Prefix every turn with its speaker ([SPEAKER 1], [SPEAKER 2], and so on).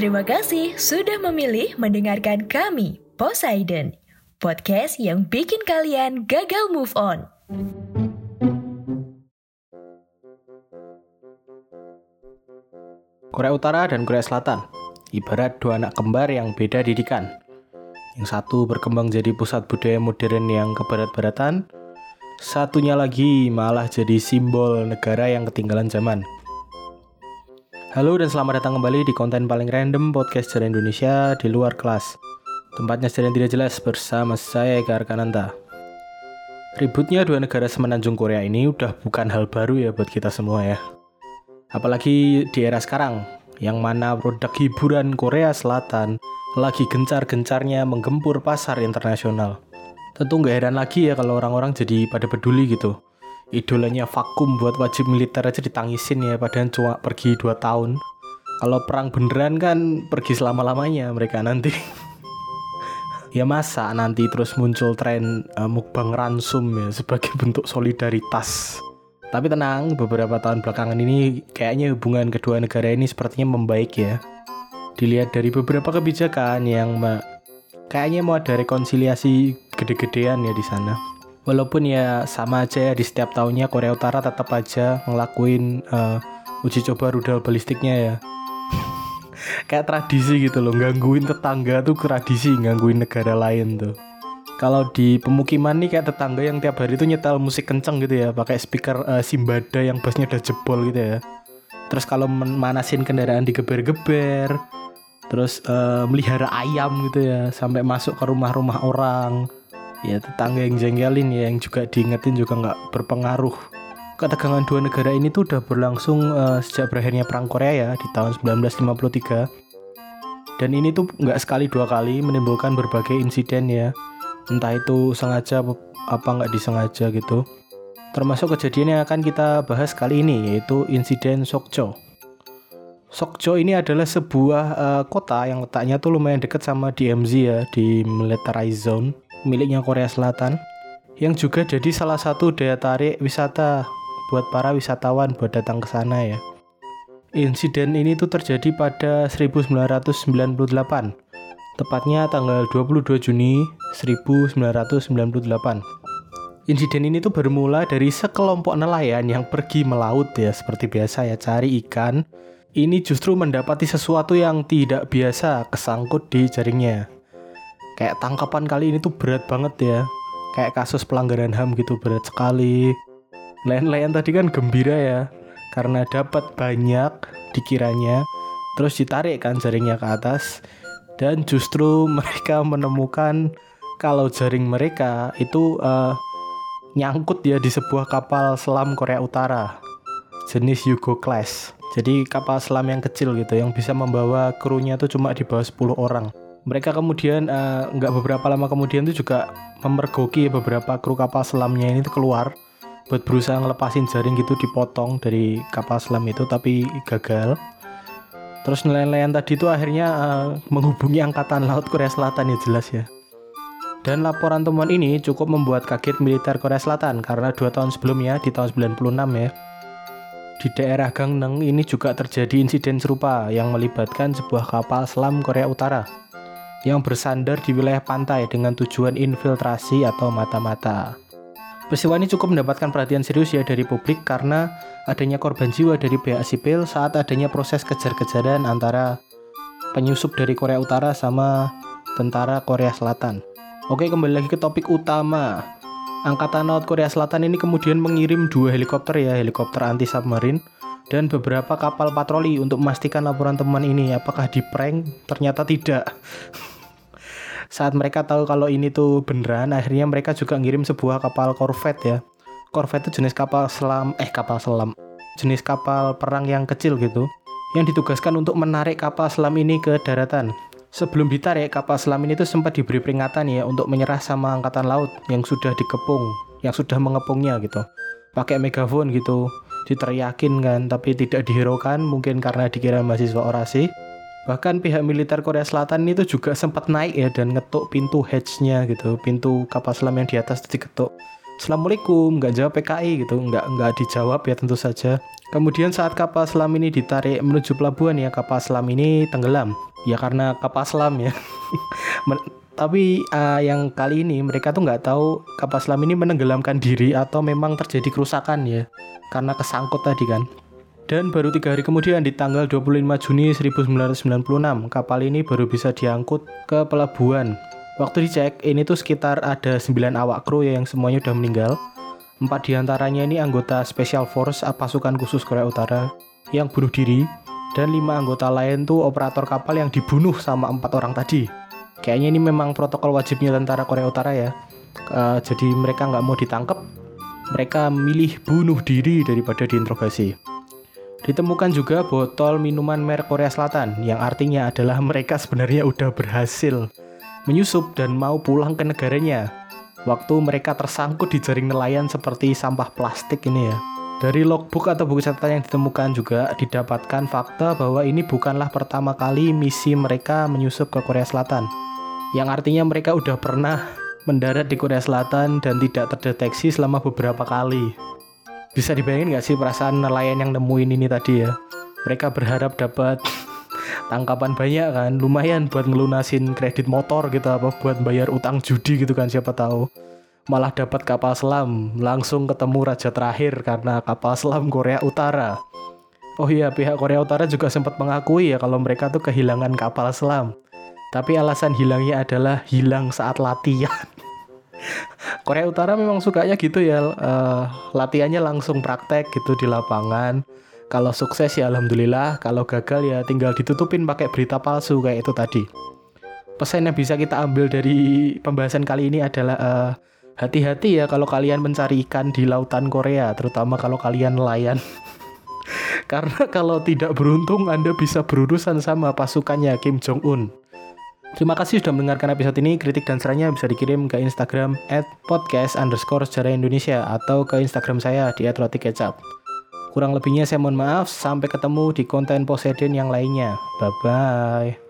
[SPEAKER 1] Terima kasih sudah memilih mendengarkan kami, Poseidon, podcast yang bikin kalian gagal move on.
[SPEAKER 2] Korea Utara dan Korea Selatan ibarat dua anak kembar yang beda didikan. Yang satu berkembang jadi pusat budaya modern yang kebarat-baratan, satunya lagi malah jadi simbol negara yang ketinggalan zaman. Halo dan selamat datang kembali di konten paling random podcast sejarah Indonesia di luar kelas. Tempatnya sejarah tidak jelas bersama saya Eka Arkananta. Ributnya dua negara semenanjung Korea ini udah bukan hal baru ya buat kita semua ya. Apalagi di era sekarang, yang mana produk hiburan Korea Selatan lagi gencar-gencarnya menggempur pasar internasional. Tentu nggak heran lagi ya kalau orang-orang jadi pada peduli gitu idolanya vakum buat wajib militer aja ditangisin ya padahal cuma pergi 2 tahun. Kalau perang beneran kan pergi selama-lamanya mereka nanti. Ya masa nanti terus muncul tren uh, mukbang ransum ya sebagai bentuk solidaritas. Tapi tenang beberapa tahun belakangan ini kayaknya hubungan kedua negara ini sepertinya membaik ya. Dilihat dari beberapa kebijakan yang kayaknya mau ada rekonsiliasi gede-gedean ya di sana walaupun ya sama aja ya di setiap tahunnya Korea Utara tetap aja ngelakuin uh, uji coba rudal balistiknya ya. Kayak tradisi gitu loh gangguin tetangga tuh tradisi gangguin negara lain tuh. Kalau di pemukiman nih kayak tetangga yang tiap hari tuh nyetel musik kenceng gitu ya pakai speaker uh, Simbada yang bassnya udah jebol gitu ya. Terus kalau manasin kendaraan digeber-geber terus uh, melihara ayam gitu ya sampai masuk ke rumah-rumah orang ya tetangga yang jengkelin ya yang juga diingetin juga nggak berpengaruh. Ketegangan dua negara ini tuh udah berlangsung uh, sejak berakhirnya perang Korea ya di tahun 1953 dan ini tuh nggak sekali dua kali menimbulkan berbagai insiden ya. Entah itu sengaja apa nggak disengaja gitu. Termasuk kejadian yang akan kita bahas kali ini yaitu insiden Sokcho. Sokcho ini adalah sebuah uh, kota yang letaknya tuh lumayan dekat sama DMZ ya di militarized zone miliknya Korea Selatan yang juga jadi salah satu daya tarik wisata buat para wisatawan buat datang ke sana ya. Insiden ini tuh terjadi pada 1998, tepatnya tanggal 22 Juni 1998. Insiden ini tuh bermula dari sekelompok nelayan yang pergi melaut ya seperti biasa ya cari ikan. Ini justru mendapati sesuatu yang tidak biasa kesangkut di jaringnya kayak tangkapan kali ini tuh berat banget ya. Kayak kasus pelanggaran HAM gitu berat sekali. Lain-lain tadi kan gembira ya. Karena dapat banyak dikiranya terus ditarik kan jaringnya ke atas. Dan justru mereka menemukan kalau jaring mereka itu uh, nyangkut ya di sebuah kapal selam Korea Utara jenis Yugo class. Jadi kapal selam yang kecil gitu yang bisa membawa krunya tuh cuma di bawah 10 orang mereka kemudian uh, beberapa lama kemudian itu juga memergoki beberapa kru kapal selamnya ini tuh keluar buat berusaha ngelepasin jaring gitu dipotong dari kapal selam itu tapi gagal. Terus nelayan-nelayan tadi itu akhirnya uh, menghubungi angkatan laut Korea Selatan ya jelas ya. Dan laporan temuan ini cukup membuat kaget militer Korea Selatan karena dua tahun sebelumnya di tahun 96 ya di daerah Gangneng ini juga terjadi insiden serupa yang melibatkan sebuah kapal selam Korea Utara yang bersandar di wilayah pantai dengan tujuan infiltrasi atau mata-mata. Peristiwa ini cukup mendapatkan perhatian serius ya dari publik karena adanya korban jiwa dari pihak sipil saat adanya proses kejar-kejaran antara penyusup dari Korea Utara sama tentara Korea Selatan. Oke, kembali lagi ke topik utama. Angkatan Laut Korea Selatan ini kemudian mengirim dua helikopter ya, helikopter anti submarine dan beberapa kapal patroli untuk memastikan laporan teman ini apakah di prank ternyata tidak saat mereka tahu kalau ini tuh beneran akhirnya mereka juga ngirim sebuah kapal corvette ya. Corvette itu jenis kapal selam eh kapal selam. Jenis kapal perang yang kecil gitu yang ditugaskan untuk menarik kapal selam ini ke daratan. Sebelum ditarik kapal selam ini tuh sempat diberi peringatan ya untuk menyerah sama angkatan laut yang sudah dikepung yang sudah mengepungnya gitu. Pakai megafon gitu diteriakin kan tapi tidak dihiraukan mungkin karena dikira mahasiswa orasi bahkan pihak militer Korea Selatan itu juga sempat naik ya dan ngetuk pintu hatchnya gitu pintu kapal selam yang di atas itu diketuk Assalamualaikum, nggak jawab PKI gitu, nggak nggak dijawab ya tentu saja. Kemudian saat kapal selam ini ditarik menuju pelabuhan ya kapal selam ini tenggelam. Ya karena kapal selam ya. Tapi uh, yang kali ini mereka tuh nggak tahu kapal selam ini menenggelamkan diri atau memang terjadi kerusakan ya karena kesangkut tadi kan. Dan baru tiga hari kemudian di tanggal 25 Juni 1996 kapal ini baru bisa diangkut ke pelabuhan Waktu dicek, ini tuh sekitar ada 9 awak kru ya yang semuanya udah meninggal. Empat di antaranya ini anggota Special Force pasukan khusus Korea Utara yang bunuh diri. Dan lima anggota lain tuh operator kapal yang dibunuh sama empat orang tadi. Kayaknya ini memang protokol wajibnya tentara Korea Utara ya. Uh, jadi mereka nggak mau ditangkap, mereka milih bunuh diri daripada diinterogasi. Ditemukan juga botol minuman merek Korea Selatan yang artinya adalah mereka sebenarnya udah berhasil menyusup dan mau pulang ke negaranya. Waktu mereka tersangkut di jaring nelayan seperti sampah plastik ini ya. Dari logbook atau buku catatan yang ditemukan juga didapatkan fakta bahwa ini bukanlah pertama kali misi mereka menyusup ke Korea Selatan. Yang artinya mereka udah pernah mendarat di Korea Selatan dan tidak terdeteksi selama beberapa kali. Bisa dibayangin nggak sih perasaan nelayan yang nemuin ini tadi ya? Mereka berharap dapat tangkapan banyak kan lumayan buat ngelunasin kredit motor gitu apa buat bayar utang judi gitu kan siapa tahu. Malah dapat kapal selam langsung ketemu raja terakhir karena kapal selam Korea Utara. Oh iya pihak Korea Utara juga sempat mengakui ya kalau mereka tuh kehilangan kapal selam. Tapi alasan hilangnya adalah hilang saat latihan Korea Utara memang sukanya gitu ya uh, latihannya langsung praktek gitu di lapangan kalau sukses ya alhamdulillah, kalau gagal ya tinggal ditutupin pakai berita palsu kayak itu tadi. Pesan yang bisa kita ambil dari pembahasan kali ini adalah uh, hati-hati ya kalau kalian mencari ikan di lautan Korea, terutama kalau kalian nelayan. Karena kalau tidak beruntung Anda bisa berurusan sama pasukannya Kim Jong Un. Terima kasih sudah mendengarkan episode ini. Kritik dan sarannya bisa dikirim ke Instagram at podcast underscore sejarah Indonesia atau ke Instagram saya di @rotikecap. Kurang lebihnya saya mohon maaf. Sampai ketemu di konten Poseidon yang lainnya. Bye-bye.